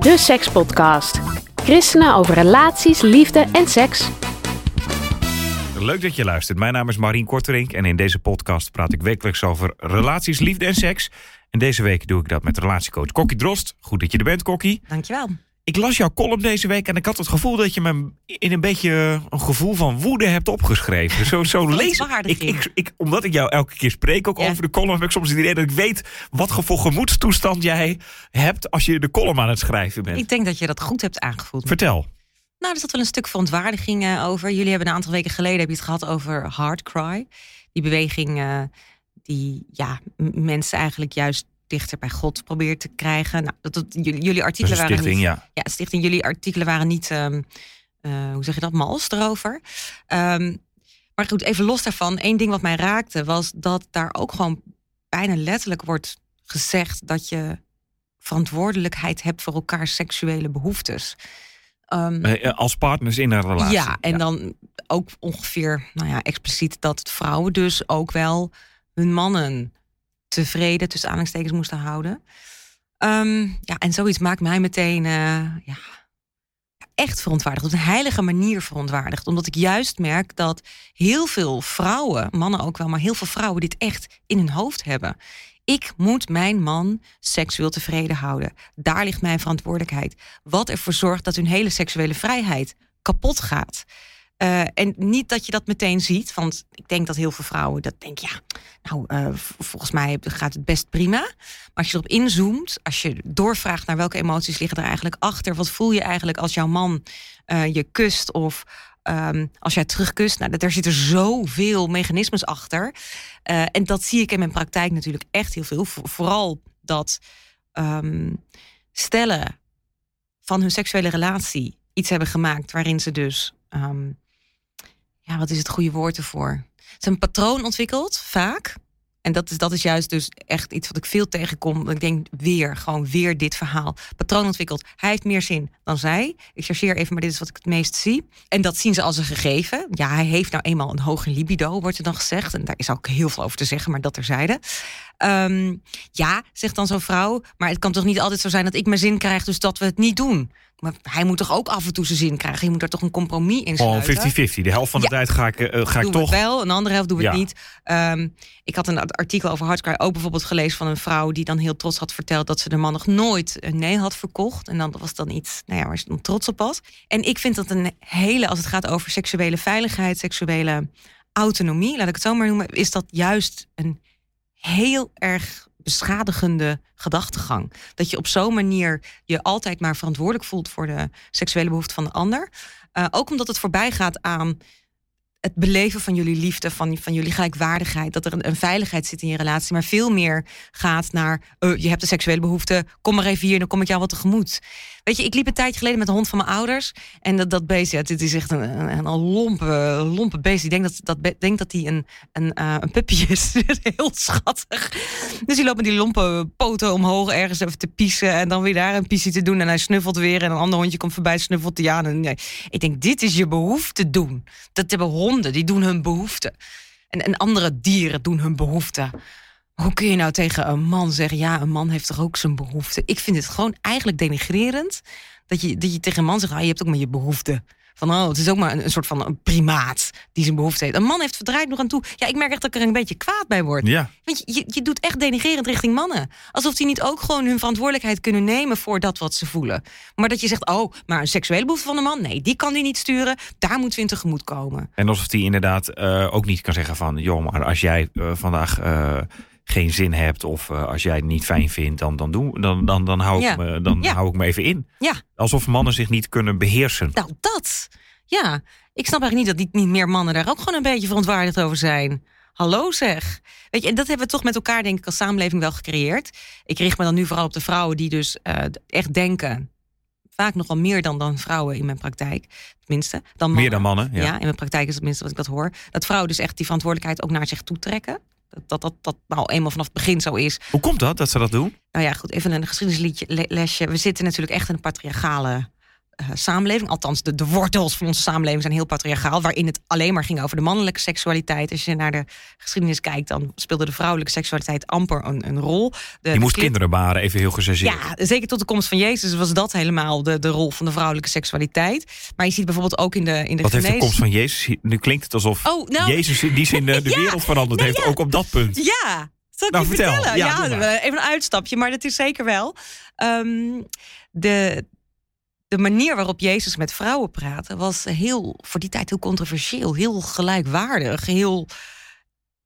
De Sekspodcast. Christenen over relaties, liefde en seks. Leuk dat je luistert. Mijn naam is Marien Korterink en in deze podcast praat ik wekelijks over relaties, liefde en seks. En deze week doe ik dat met relatiecoach Kokkie Drost. Goed dat je er bent, Kokkie. Dankjewel. Ik las jouw column deze week en ik had het gevoel dat je me in een beetje een gevoel van woede hebt opgeschreven. Zo, zo lees ik, ik, ik. Omdat ik jou elke keer spreek ook over de column, heb ik soms het idee dat ik weet wat voor gemoedstoestand jij hebt als je de column aan het schrijven bent. Ik denk dat je dat goed hebt aangevoeld. Vertel. Nou, er zat wel een stuk verontwaardiging uh, over. Jullie hebben een aantal weken geleden heb je het gehad over Hard Cry. Die beweging uh, die ja, mensen eigenlijk juist dichter bij God probeert te krijgen. Nou, dat, dat jullie, jullie artikelen stichting, waren niet, ja. ja, stichting. Jullie artikelen waren niet, um, uh, hoe zeg je dat, mals erover. Um, maar goed, even los daarvan. Eén ding wat mij raakte was dat daar ook gewoon bijna letterlijk wordt gezegd dat je verantwoordelijkheid hebt voor elkaars seksuele behoeftes. Um, als partners in een relatie. Ja, en ja. dan ook ongeveer, nou ja, expliciet dat vrouwen dus ook wel hun mannen tevreden tussen aanhalingstekens moesten houden. Um, ja, en zoiets maakt mij meteen uh, ja, echt verontwaardigd. Op een heilige manier verontwaardigd. Omdat ik juist merk dat heel veel vrouwen, mannen ook wel, maar heel veel vrouwen dit echt in hun hoofd hebben. Ik moet mijn man seksueel tevreden houden. Daar ligt mijn verantwoordelijkheid. Wat ervoor zorgt dat hun hele seksuele vrijheid kapot gaat. Uh, en niet dat je dat meteen ziet, want ik denk dat heel veel vrouwen dat denken, ja, nou, uh, volgens mij gaat het best prima. Maar als je erop inzoomt, als je doorvraagt naar welke emoties liggen er eigenlijk achter, wat voel je eigenlijk als jouw man uh, je kust of um, als jij terugkust, nou, daar zitten zoveel mechanismes achter. en dat zie ik in mijn praktijk natuurlijk echt heel veel. Vooral dat um, stellen van hun seksuele relatie iets hebben gemaakt waarin ze dus um, ja, wat is het goede woord ervoor? Ze is een patroon ontwikkeld, vaak. En dat is, dat is juist dus echt iets wat ik veel tegenkom. Ik denk weer, gewoon weer dit verhaal. Patroon ontwikkeld. Hij heeft meer zin dan zij. Ik chargeer even, maar dit is wat ik het meest zie. En dat zien ze als een gegeven. Ja, hij heeft nou eenmaal een hoge libido, wordt er dan gezegd. En daar is ook heel veel over te zeggen, maar dat terzijde. Um, ja, zegt dan zo'n vrouw. Maar het kan toch niet altijd zo zijn dat ik mijn zin krijg, dus dat we het niet doen. Maar hij moet toch ook af en toe zijn zin krijgen. Je moet daar toch een compromis in sluiten. Oh, 50-50. De helft van de ja. tijd ga ik, uh, ga doe ik toch... het wel, een andere helft doen we Ja. niet. Um, ik had een artikel over Hardcry ook bijvoorbeeld gelezen van een vrouw... die dan heel trots had verteld dat ze de man nog nooit een nee had verkocht. En dan was dan iets nou ja, waar ze dan trots op was. En ik vind dat een hele, als het gaat over seksuele veiligheid... seksuele autonomie, laat ik het zo maar noemen... is dat juist een heel erg beschadigende gedachtegang. Dat je op zo'n manier je altijd maar verantwoordelijk voelt voor de seksuele behoeften van de ander. Uh, ook omdat het voorbij gaat aan het beleven van jullie liefde, van, van jullie gelijkwaardigheid. Dat er een, veiligheid zit in je relatie, maar veel meer gaat naar uh, je hebt een seksuele behoefte, kom maar even hier, dan kom ik jou wat tegemoet. Weet je, ik liep een tijdje geleden met de hond van mijn ouders. En dat, dat beest, ja, dit is echt een, een, een lompe, lompe beest. Ik denk dat dat, denk dat hij een, een, uh, een puppy is. Heel schattig. Dus die loopt met die lompe poten omhoog ergens even te piezen. En dan weer daar een pissie te doen. En hij snuffelt weer. En een ander hondje komt voorbij, snuffelt hij aan. En nee. Ik denk, dit is je behoefte doen. Dat hebben honden, die doen hun behoefte. En, en andere dieren doen hun behoefte. Hoe kun je nou tegen een man zeggen: ja, een man heeft toch ook zijn behoefte? Ik vind het gewoon eigenlijk denigrerend dat je, dat je tegen een man zegt: ah, je hebt ook maar je behoefte. Van oh, het is ook maar een, een, soort van een primaat die zijn behoefte heeft. Een man heeft verdraaid nog aan toe. Ja, ik merk echt dat ik er een beetje kwaad bij word. Ja. Want je, je, je doet echt denigrerend richting mannen. Alsof die niet ook gewoon hun verantwoordelijkheid kunnen nemen voor dat wat ze voelen. Maar dat je zegt: oh, maar een seksuele behoefte van een man, nee, die kan die niet sturen. Daar moeten we in tegemoet komen. En alsof die inderdaad uh, ook niet kan zeggen van: joh, maar als jij uh, vandaag. Geen zin hebt of uh, als jij het niet fijn vindt, dan, dan, doe, dan, dan, dan, hou, Ja. ik me, dan Ja. hou ik me even in. Ja. Alsof mannen zich niet kunnen beheersen. Nou, dat. Ja, ik snap eigenlijk niet dat niet, niet meer mannen daar ook gewoon een beetje verontwaardigd over zijn. Hallo zeg. Weet je, en dat hebben we toch met elkaar, denk ik, als samenleving wel gecreëerd. Ik richt me dan nu vooral op de vrouwen die dus uh, echt denken. Vaak nogal meer dan, dan vrouwen in mijn praktijk. Tenminste. Dan mannen. Meer dan mannen, ja. ja. in mijn praktijk is het minste wat ik dat hoor. Dat vrouwen dus echt die verantwoordelijkheid ook naar zich toe trekken. Dat dat, dat, nou eenmaal vanaf het begin zo is. Hoe komt dat, dat ze dat doen? Nou ja, goed, even een geschiedenislesje. We zitten natuurlijk echt in een patriarchale samenleving. Althans, de, de wortels van onze samenleving zijn heel patriarchaal. Waarin het alleen maar ging over de mannelijke seksualiteit. Als je naar de geschiedenis kijkt, dan speelde de vrouwelijke seksualiteit amper een, een rol. De, je moest kinderen baren, even heel gechargeerd. Ja, zeker tot de komst van Jezus was dat helemaal de, de rol van de vrouwelijke seksualiteit. Maar je ziet bijvoorbeeld ook in de, in de Wat heeft de komst van Jezus? Nu klinkt het alsof oh, nou... Jezus in die zin de, de ja, wereld veranderd heeft, ja. ook op dat punt. Ja, zal ik nou, je vertel. vertellen? Ja, ja even een uitstapje, maar dat is zeker wel. Um, de, de manier waarop Jezus met vrouwen praatte was heel, voor die tijd heel controversieel, heel gelijkwaardig, heel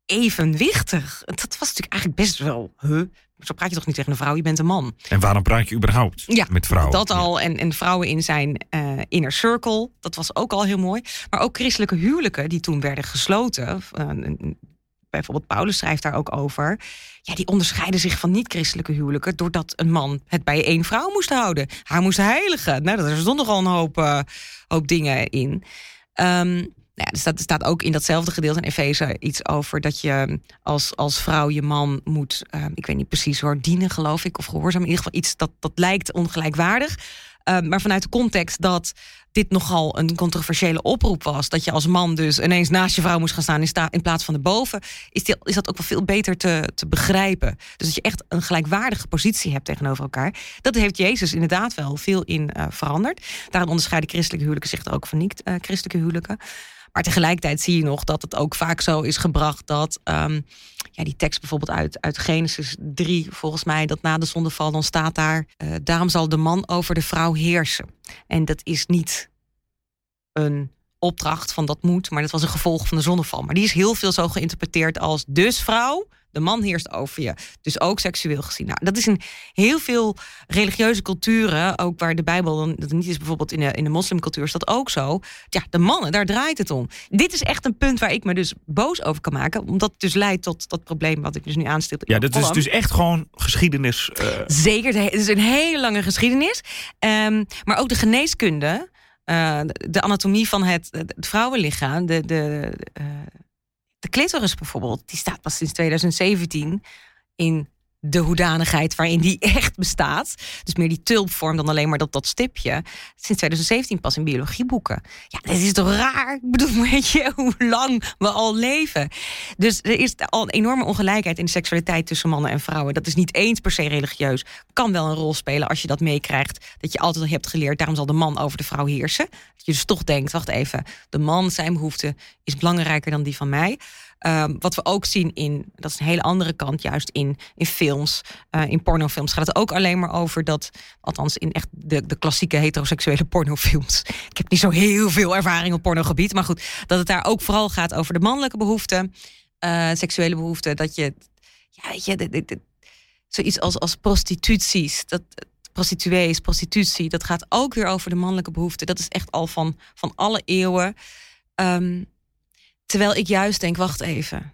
evenwichtig. Dat was natuurlijk eigenlijk best wel. Huh? Zo praat je toch niet tegen een vrouw, je bent een man. En waarom praat je überhaupt ja, met vrouwen? Dat al. En, en vrouwen in zijn uh, inner circle, dat was ook al heel mooi. Maar ook christelijke huwelijken die toen werden gesloten. Uh, bijvoorbeeld Paulus schrijft daar ook over. Ja, die onderscheiden zich van niet-christelijke huwelijken. doordat een man het bij één vrouw moest houden. Haar moest heiligen. Nou, er stond nogal een hoop, uh, hoop dingen in. Um, nou ja, er staat, er staat ook in datzelfde gedeelte in Efeze iets over dat je als, als vrouw je man moet, uh, ik weet niet precies hoor, dienen geloof ik, of gehoorzaam. In ieder geval iets dat, dat lijkt ongelijkwaardig. Uh, maar vanuit de context dat dit nogal een controversiële oproep was. Dat je als man dus ineens naast je vrouw moest gaan staan in, in plaats van erboven. Is, is dat ook wel veel beter te, te begrijpen. Dus dat je echt een gelijkwaardige positie hebt tegenover elkaar. Dat heeft Jezus inderdaad wel veel in uh, veranderd. Daarom onderscheiden christelijke huwelijken zich ook van niet-christelijke huwelijken. Maar tegelijkertijd zie je nog dat het ook vaak zo is gebracht dat um, ja, die tekst bijvoorbeeld uit, uit Genesis 3, volgens mij, dat na de zondeval, dan staat daar: uh, daarom zal de man over de vrouw heersen. En dat is niet een opdracht van dat moet, maar dat was een gevolg van de zondeval. Maar die is heel veel zo geïnterpreteerd als dus vrouw de man heerst over je. Dus ook seksueel gezien. Nou, dat is in heel veel religieuze culturen, ook waar de Bijbel dan dat niet is, bijvoorbeeld in de, in de moslimcultuur is dat ook zo. Ja, de mannen, daar draait het om. Dit is echt een punt waar ik me dus boos over kan maken, omdat het dus leidt tot dat probleem wat ik dus nu aanstil. Ja, dat is dus echt gewoon geschiedenis. Uh... Zeker, het is een hele lange geschiedenis. Um, maar ook de geneeskunde. Uh, de anatomie van het, het vrouwenlichaam, de, de, uh, de clitoris bijvoorbeeld, die staat pas sinds 2017 in de hoedanigheid waarin die echt bestaat. Dus meer die tulpvorm dan alleen maar dat, dat stipje. Sinds 2017 pas in biologieboeken. Ja, dat is toch raar? Ik bedoel, weet je hoe lang we al leven? Dus er is al een enorme ongelijkheid in de seksualiteit tussen mannen en vrouwen. Dat is niet eens per se religieus. Kan wel een rol spelen als je dat meekrijgt. Dat je altijd al hebt geleerd, daarom zal de man over de vrouw heersen. Dat je dus toch denkt, wacht even, de man, zijn behoefte is belangrijker dan die van mij. Um, wat we ook zien in, dat is een hele andere kant, juist in, in films, uh, in pornofilms, gaat het ook alleen maar over dat, althans in echt de, de klassieke heteroseksuele pornofilms. Ik heb niet zo heel veel ervaring op pornogebied, maar goed, dat het daar ook vooral gaat over de mannelijke behoeften, uh, seksuele behoeften, dat je, ja, weet je, zoiets als, als prostituties, dat prostituees, prostitutie, dat gaat ook weer over de mannelijke behoeften. Dat is echt al van, van alle eeuwen. Um, Terwijl ik juist denk, wacht even.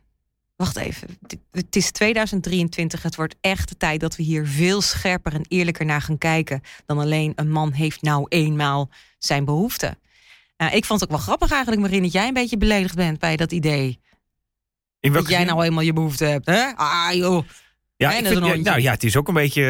Wacht even. Het is 2023. Het wordt echt de tijd dat we hier veel scherper en eerlijker naar gaan kijken. Dan alleen een man heeft nou eenmaal zijn behoeften. Nou, ik vond het ook wel grappig eigenlijk, Marin, dat jij een beetje beledigd bent bij dat idee. Dat jij nou eenmaal je behoefte hebt. Hè? Ah joh. Ja, ik vind, ja, nou ja, het is ook een beetje.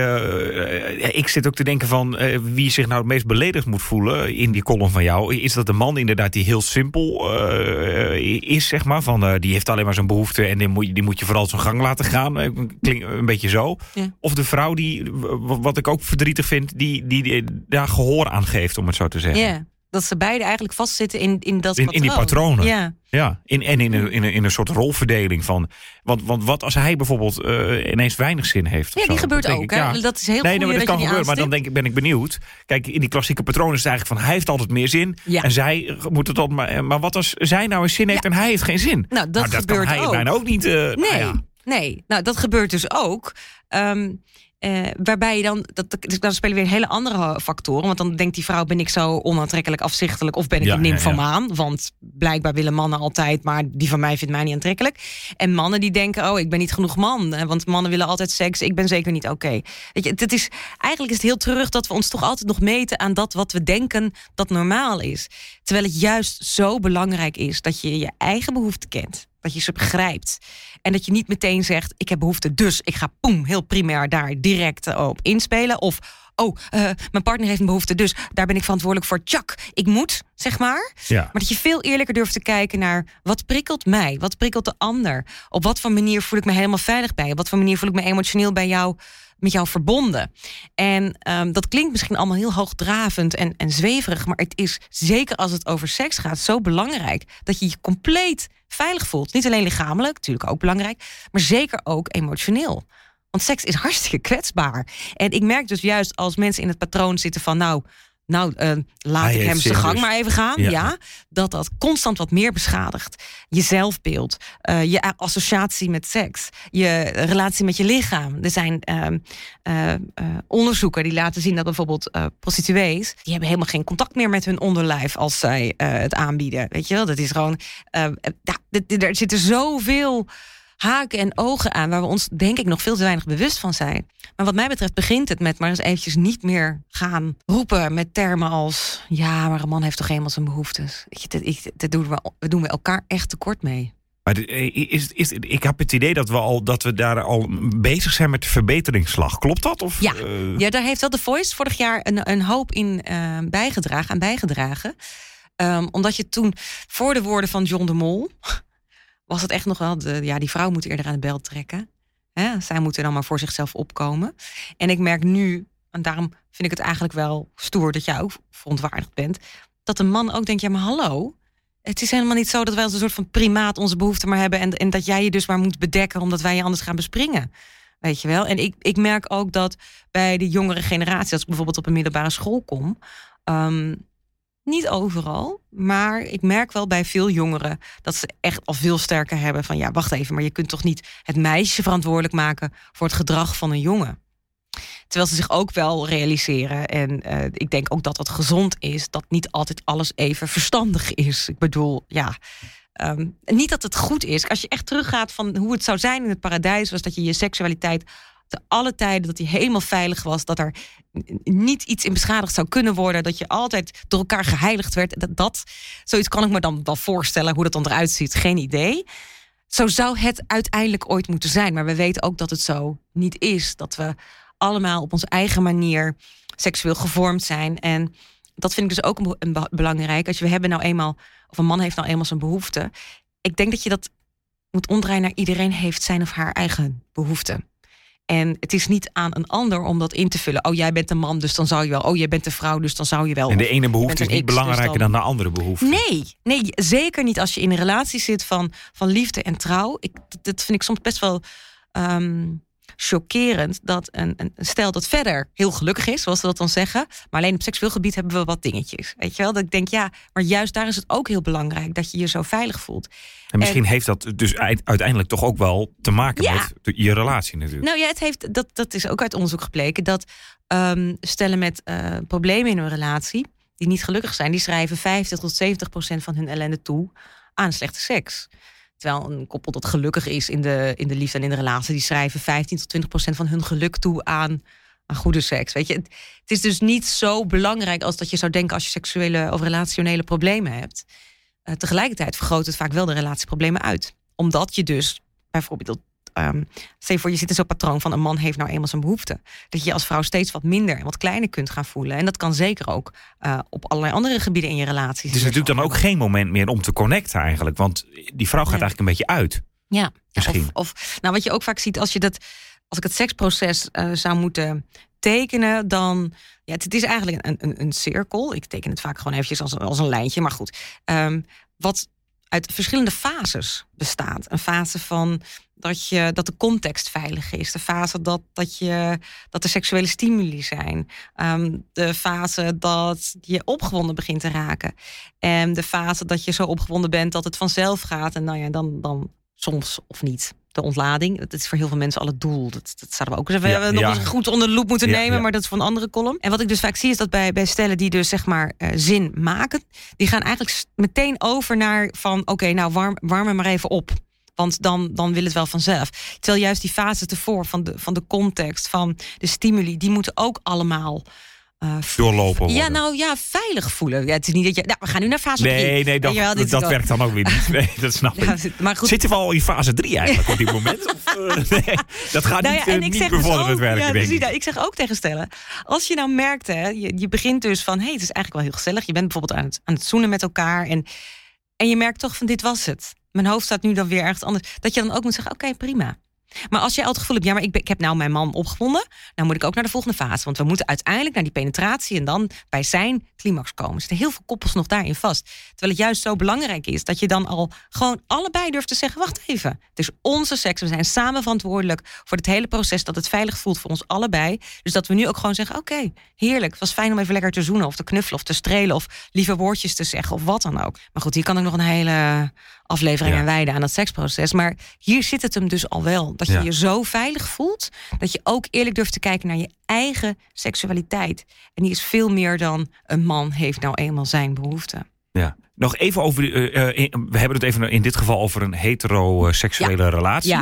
Uh, ik zit ook te denken van uh, wie zich nou het meest beledigd moet voelen in die column van jou. Is dat de man inderdaad die heel simpel uh, is, zeg maar. Van die heeft alleen maar zijn behoefte en die moet, die moet je vooral zijn gang laten gaan. Klinkt een beetje zo. Ja. Of de vrouw die, wat ik ook verdrietig vind, die, die, die daar gehoor aan geeft, om het zo te zeggen. Ja dat ze beide eigenlijk vastzitten in, in dat in, patroon. In die patronen. Ja. Ja, in, en in een, in, een, in een soort rolverdeling van. Want, want wat als hij bijvoorbeeld uh, ineens weinig zin heeft? Ja, die gebeurt ook. Ik, ja, dat is heel nee, nee, maar dat, kan gebeuren. Maar dan denk ik, ben ik benieuwd. Kijk, in die klassieke patronen is het eigenlijk van hij heeft altijd meer zin. Ja. En zij moet het altijd maar. Maar wat als zij nou eens zin heeft en hij heeft geen zin? Nou, dat, nou, dat gebeurt kan hij ook. bijna ook niet. Uh, nee, nou ja. nee. Nou, dat gebeurt dus ook. Um, eh, waarbij je dan, dat, dus dan spelen weer hele andere factoren. Want dan denkt die vrouw, ben ik zo onaantrekkelijk, afzichtelijk of ben ik Ja, een ja, nymfomaan? Want blijkbaar willen mannen altijd, maar die van mij vindt mij niet aantrekkelijk. En mannen die denken, oh, ik ben niet genoeg man. eh, Want mannen willen altijd seks, ik ben zeker niet oké. Weet je, het is, eigenlijk is het heel terug dat we ons toch altijd nog meten aan dat wat we denken dat normaal is. Terwijl het juist zo belangrijk is dat je je eigen behoeften kent. Dat je ze begrijpt. En dat je niet meteen zegt: Ik heb behoefte, dus ik ga poem, heel primair daar direct eh, op inspelen. Of oh, eh, mijn partner heeft een behoefte, dus daar ben ik verantwoordelijk voor. Tjak, ik moet, zeg maar. Ja. Maar dat je veel eerlijker durft te kijken naar wat prikkelt mij, wat prikkelt de ander. Op wat voor manier voel ik me helemaal veilig bij? Op wat voor manier voel ik me emotioneel bij jou, met jou verbonden? En ehm, dat klinkt misschien allemaal heel hoogdravend en, en zweverig, maar het is zeker als het over seks gaat zo belangrijk dat je je compleet veilig voelt. Niet alleen lichamelijk, natuurlijk ook belangrijk, maar zeker ook emotioneel. Want seks is hartstikke kwetsbaar. En ik merk dus juist als mensen in het patroon zitten van nou, nou eh, laat Hij ik hem zijn gang dus. maar even gaan. Ja. Ja. dat dat constant wat meer beschadigt. Je zelfbeeld, eh, je associatie met seks, je relatie met je lichaam. Er zijn eh, onderzoeken die laten zien dat bijvoorbeeld prostituees... die hebben helemaal geen contact meer met hun onderlijf als zij het aanbieden. Weet je wel, dat is gewoon... ja, er zitten zoveel haken en ogen aan... waar we ons denk ik nog veel te weinig bewust van zijn. Maar wat mij betreft begint het met maar eens eventjes niet meer gaan roepen... met termen als... ja, maar een man heeft toch eenmaal zijn behoeftes. Dat, doen we, doen we elkaar echt tekort mee. Maar eh, is, is, ik heb het idee dat we, al, dat we daar al bezig zijn met de verbeteringsslag. Klopt dat? Of, Ja. eh, Ja, daar heeft wel de Voice vorig jaar een, een hoop in eh, bijgedragen, aan bijgedragen. Ehm, omdat je toen, voor de woorden van John de Mol, was het echt nog wel, de, ja, die vrouw moet eerder aan de bel trekken. Hè? Zij moeten dan maar voor zichzelf opkomen. En ik merk nu, en daarom vind ik het eigenlijk wel stoer dat jij ook verontwaardigd bent, dat een man ook denkt, ja maar hallo, het is helemaal niet zo dat wij als een soort van primaat onze behoeften maar hebben en, en dat jij je dus maar moet bedekken omdat wij je anders gaan bespringen. Weet je wel? En ik, ik merk ook dat bij de jongere generatie, als ik bijvoorbeeld op een middelbare school kom, ehm, niet overal, maar ik merk wel bij veel jongeren dat ze echt al veel sterker hebben van ja, wacht even, maar je kunt toch niet het meisje verantwoordelijk maken voor het gedrag van een jongen. Terwijl ze zich ook wel realiseren, en eh, ik denk ook dat dat gezond is, dat niet altijd alles even verstandig is. Ik bedoel, ja, ehm, niet dat het goed is. Als je echt teruggaat van hoe het zou zijn in het paradijs, was dat je je seksualiteit te alle tijden, dat die helemaal veilig was, dat er niet iets in beschadigd zou kunnen worden, dat je altijd door elkaar geheiligd werd. Dat, dat zoiets kan ik me dan wel voorstellen hoe dat dan eruit ziet, geen idee. Zo zou het uiteindelijk ooit moeten zijn, maar we weten ook dat het zo niet is. Dat we allemaal op onze eigen manier seksueel gevormd zijn. En dat vind ik dus ook een, een be- belangrijk. Als je, we hebben nou eenmaal, of een man heeft nou eenmaal zijn behoefte. Ik denk dat je dat moet omdraaien naar iedereen heeft zijn of haar eigen behoefte. En het is niet aan een ander om dat in te vullen. Oh, jij bent een man, dus dan zou je wel. Oh, jij bent een vrouw, dus dan zou je wel. En de ene behoefte is niet X, dus belangrijker dan- dan de andere behoefte. Nee, nee, zeker niet als je in een relatie zit van, van liefde en trouw. Ik, dat vind ik soms best wel ehm, chockerend dat een, stel dat verder heel gelukkig is, zoals we dat dan zeggen, maar alleen op seksueel gebied hebben we wat dingetjes. Weet je wel? Dat ik denk, ja, maar juist daar is het ook heel belangrijk dat je je zo veilig voelt. En misschien heeft dat dus uit- uiteindelijk toch ook wel te maken Ja. met je relatie natuurlijk. Nou ja, het heeft, dat, dat is ook uit onderzoek gebleken dat ehm, stellen met eh, problemen in hun relatie, die niet gelukkig zijn, die schrijven 50 tot 70 procent van hun ellende toe aan slechte seks. Terwijl een koppel dat gelukkig is in de, in de liefde en in de relatie, die schrijven 15 tot 20 procent van hun geluk toe aan, goede seks. Weet je, het, het is dus niet zo belangrijk als dat je zou denken als je seksuele of relationele problemen hebt. Eh, tegelijkertijd vergroot het vaak wel de relatieproblemen uit. Omdat je dus bijvoorbeeld stel je voor, je zit in zo'n patroon van een man heeft nou eenmaal zijn behoefte. Dat je als vrouw steeds wat minder en wat kleiner kunt gaan voelen. En dat kan zeker ook eh, op allerlei andere gebieden in je relatie. Het is natuurlijk dan ook geen moment meer om te connecten eigenlijk. Want die vrouw gaat eigenlijk een beetje uit. Ja, Misschien. Of, of nou, wat je ook vaak ziet als je dat, als ik het seksproces eh, zou moeten tekenen, dan ja, het, het is eigenlijk een, een, een cirkel. Ik teken het vaak gewoon eventjes als, als een lijntje, maar goed. Ehm, wat uit verschillende fases bestaat. Een fase van dat, je, dat de context veilig is. De fase dat, dat, je, dat er seksuele stimuli zijn. Ehm, de fase dat je opgewonden begint te raken. En de fase dat je zo opgewonden bent dat het vanzelf gaat. En nou ja, dan, dan soms of niet. De ontlading. Dat is voor heel veel mensen al het doel. Dat, dat zouden we ook eens even Ja, nog ja. eens goed onder de loep moeten Ja, nemen. Maar dat is van een andere column. En wat ik dus vaak zie is dat bij, bij stellen die dus zeg maar eh, zin maken. Die gaan eigenlijk meteen over naar van oké, nou warm, warm me maar even op. Want dan, dan wil het wel vanzelf. Terwijl juist die fase tevoren van de, van de context, van de stimuli, die moeten ook allemaal eh, Doorlopen worden. ja, nou ja, veilig voelen. Ja, het is niet dat je. Nou, we gaan nu naar fase 3. Nee, nee, dat, wel, werkt dan ook weer niet. Nee, dat snap ik. Ja, maar goed. Zitten we al in fase 3 eigenlijk op dit moment? Of, eh, nee, dat gaat Nou niet, ja, eh, en ik niet zeg dus werken, ja, denk ik. nou, ik zeg ook tegen stellen, als je nou merkt, hè, je, je begint dus van, hé, hey, het is eigenlijk wel heel gezellig. Je bent bijvoorbeeld aan het, aan het zoenen met elkaar en, en je merkt toch van, dit was het. Mijn hoofd staat nu dan weer ergens anders. Dat je dan ook moet zeggen, oké, prima. Maar als jij al het gevoel hebt, ja, maar ik, ik heb nou mijn man opgewonden, dan moet ik ook naar de volgende fase. Want we moeten uiteindelijk naar die penetratie en dan bij zijn climax komen. Er zitten heel veel koppels nog daarin vast. Terwijl het juist zo belangrijk is dat je dan al gewoon allebei durft te zeggen: wacht even, het is onze seks. We zijn samen verantwoordelijk voor het hele proces dat het veilig voelt voor ons allebei. Dus dat we nu ook gewoon zeggen: oké, heerlijk. Het was fijn om even lekker te zoenen of te knuffelen of te strelen of lieve woordjes te zeggen of wat dan ook. Maar goed, hier kan ik nog een hele aflevering Ja. aan wijden aan dat seksproces. Maar hier zit het hem dus al wel. Dat je Ja. je zo veilig voelt dat je ook eerlijk durft te kijken naar je eigen seksualiteit. En die is veel meer dan een man heeft nou eenmaal zijn behoeften. Ja. Nog even over, eh, eh, in- we hebben het even in dit geval over een heteroseksuele relatie.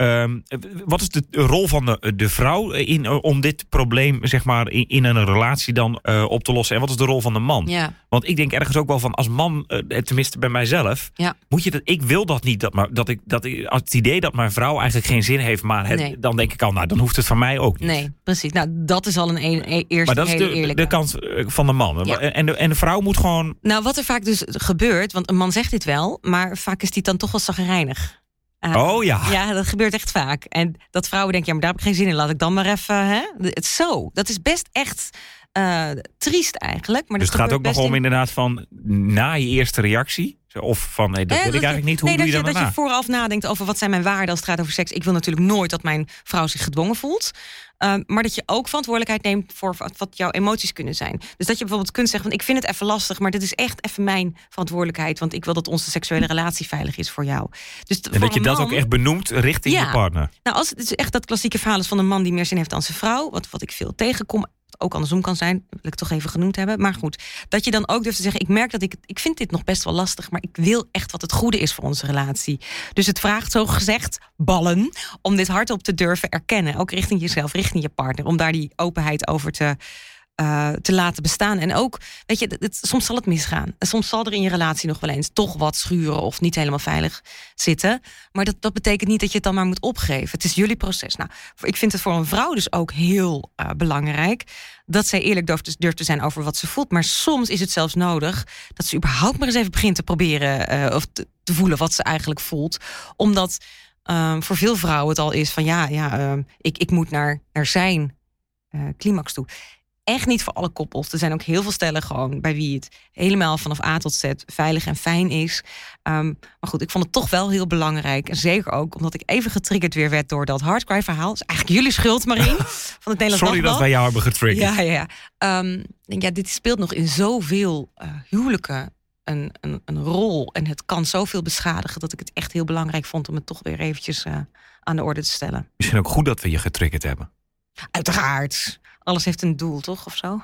Ehm, wat is de rol van de, de vrouw in, eh, om dit probleem zeg maar, in, in een relatie dan eh, op te lossen? En wat is de rol van de man? Ja. Want ik denk ergens ook wel van als man, eh, tenminste bij mijzelf, Ja. moet je dat. Ik wil dat niet. Dat, maar, dat ik, dat ik, het idee dat mijn vrouw eigenlijk geen zin heeft, maar het, Nee. dan denk ik al, nou, dan hoeft het van mij ook niet. Nee, precies. Nou, dat is al een, e- e- eerste Maar dat is de, eerlijke. de kant van de man. Ja. En, de, en de vrouw moet gewoon. Nou, wat er vaak dus gebeurt, want een man zegt dit wel, maar vaak is die dan toch wel zagrijnig. Eh, Oh ja. Ja, dat gebeurt echt vaak. En dat vrouwen denken, ja, maar daar heb ik geen zin in. Laat ik dan maar even, hè? Het zo. Dat is best echt eh, triest eigenlijk. Maar Dus dat het gaat ook nog om in- inderdaad van na je eerste reactie. Of van nee, dat Eh, wil ik eigenlijk niet. Hoe nee, doe je dat dat je, dat je vooraf nadenkt over wat zijn mijn waarden als het gaat over seks. Ik wil natuurlijk nooit dat mijn vrouw zich gedwongen voelt. Ehm, maar dat je ook verantwoordelijkheid neemt voor wat, wat jouw emoties kunnen zijn. Dus dat je bijvoorbeeld kunt zeggen: van, Ik vind het even lastig, maar dit is echt even mijn verantwoordelijkheid. Want ik wil dat onze seksuele relatie veilig is voor jou. Dus En dat je dat ook echt benoemt richting Ja. je partner. Nou, als het is echt dat klassieke verhaal is van een man die meer zin heeft dan zijn vrouw. Wat, wat ik veel tegenkom. Ook andersom kan zijn, wil ik toch even genoemd hebben. Maar goed, dat je dan ook durft te zeggen: Ik merk dat ik. Ik vind dit nog best wel lastig, maar ik wil echt wat het goede is voor onze relatie. Dus het vraagt zo gezegd ballen om dit hardop te durven erkennen. Ook richting jezelf, richting je partner. Om daar die openheid over te. Eh, te laten bestaan. En ook, weet je, het, soms zal het misgaan. En soms zal er in je relatie nog wel eens toch wat schuren of niet helemaal veilig zitten. Maar dat, dat betekent niet dat je het dan maar moet opgeven. Het is jullie proces. Nou, ik vind het voor een vrouw dus ook heel eh, belangrijk dat zij eerlijk durft, durft te zijn over wat ze voelt. Maar soms is het zelfs nodig dat ze überhaupt maar eens even begint te proberen eh, of te, voelen wat ze eigenlijk voelt. Omdat ehm, voor veel vrouwen het al is van ja, ja ehm, ik, ik moet naar, naar zijn eh, climax toe. Echt niet voor alle koppels. Er zijn ook heel veel stellen gewoon bij wie het helemaal vanaf A tot Z veilig en fijn is. Ehm, maar goed, ik vond het toch wel heel belangrijk. En zeker ook omdat ik even getriggerd weer werd door dat hardcry verhaal. Dat is eigenlijk jullie schuld, Marien, van het Nederlands Sorry dat wij jou hebben getriggerd. Ja, ja, ja. Denk, ja, dit speelt nog in zoveel eh, huwelijken een, een, een rol. En het kan zoveel beschadigen dat ik het echt heel belangrijk vond om het toch weer eventjes eh, aan de orde te stellen. Misschien ook goed dat we je getriggerd hebben. Uiteraard. Alles heeft een doel, toch? Of zo?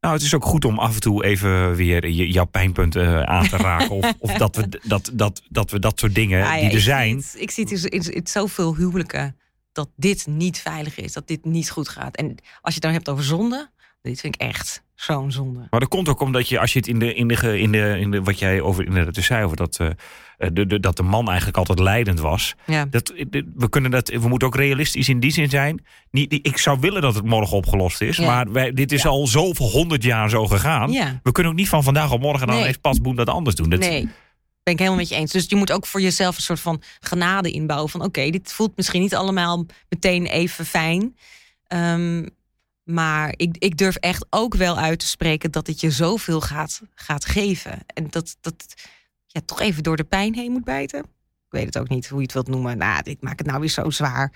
Nou, het is ook goed om af en toe even weer je, jouw pijnpunten aan te raken. Of, of dat, we, dat, dat, dat we dat soort dingen Ja, ja, die er ik zijn. zie het- ik zie het in, in zoveel huwelijken dat dit niet veilig is. Dat dit niet goed gaat. En als je het dan hebt over zonde, dit vind ik echt zo'n zonde. Maar dat komt ook omdat je, als je het in de, in de, in de, in de wat jij over inderdaad zei, over dat, eh, de, de, dat de man eigenlijk altijd leidend was. Ja. Dat, we, kunnen dat, we moeten ook realistisch in die zin zijn. Niet, ik zou willen dat het morgen opgelost is. Ja. Maar wij, dit is Ja. al zoveel honderd jaar zo gegaan. Ja. We kunnen ook niet van vandaag op morgen dan Nee. ineens pasboen dat anders doen. Dat, Nee. Ben ik helemaal met je eens. Dus je moet ook voor jezelf een soort van genade inbouwen. Van oké, dit voelt misschien niet allemaal meteen even fijn. Ehm, maar ik, ik durf echt ook wel uit te spreken dat het je zoveel gaat, gaat geven. En dat, dat ja, toch even door de pijn heen moet bijten. Ik weet het ook niet hoe je het wilt noemen. Nou, dit maakt het nou weer zo zwaar.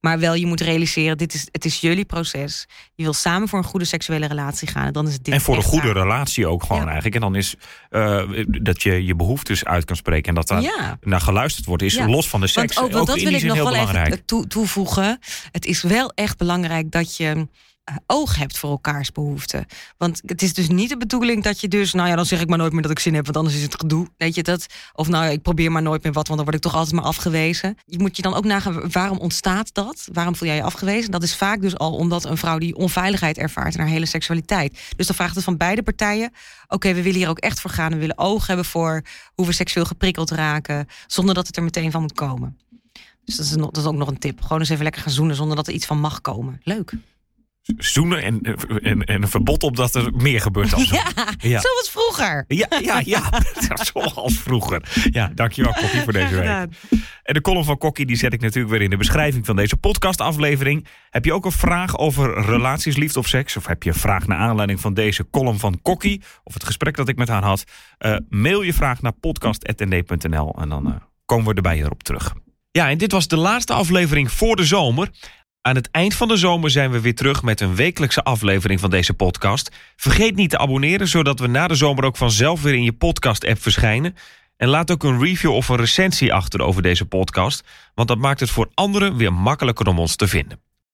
Maar wel, je moet realiseren, dit is, het is jullie proces. Je wil samen voor een goede seksuele relatie gaan. En, dan is dit en voor een goede relatie ook gewoon Ja. eigenlijk. En dan is eh, dat je je behoeftes uit kan spreken. En dat daar Ja. naar geluisterd wordt. Is Ja. los van de seks Want, want ook dat wil ik nog wel belangrijk. even toe- toevoegen. Het is wel echt belangrijk dat je oog hebt voor elkaars behoeften. Want het is dus niet de bedoeling dat je dus... nou ja, dan zeg ik maar nooit meer dat ik zin heb... want anders is het gedoe. Weet je dat? Of nou ik probeer maar nooit meer wat... want dan word ik toch altijd maar afgewezen. Je moet je dan ook nagaan, waarom ontstaat dat? Waarom voel jij je afgewezen? Dat is vaak dus al omdat een vrouw die onveiligheid ervaart... in haar hele seksualiteit. Dus dan vraagt het van beide partijen... oké, we willen hier ook echt voor gaan. We willen oog hebben voor hoe we seksueel geprikkeld raken... zonder dat het er meteen van moet komen. Dus dat is, nog, dat is ook nog een tip. Gewoon eens even lekker gaan zoenen zonder dat er iets van mag komen. Leuk. Zoenen en, en, en een verbod op dat er meer gebeurt dan. Ja, Ja. zoals vroeger. Ja, ja, ja. Zoals vroeger. Ja, dankjewel Kokkie voor deze week. En de column van Kokkie die zet ik natuurlijk weer in de beschrijving van deze podcastaflevering. Heb je ook een vraag over relaties, liefde of seks? Of heb je een vraag naar aanleiding van deze column van Kokkie? Of het gesprek dat ik met haar had? Eh, mail je vraag naar podcast.nd.nl en dan eh, komen we erbij hierop terug. Ja, en dit was de laatste aflevering voor de zomer. Aan het eind van de zomer zijn we weer terug met een wekelijkse aflevering van deze podcast. Vergeet niet te abonneren, zodat we na de zomer ook vanzelf weer in je podcast-app verschijnen. En laat ook een review of een recensie achter over deze podcast, want dat maakt het voor anderen weer makkelijker om ons te vinden.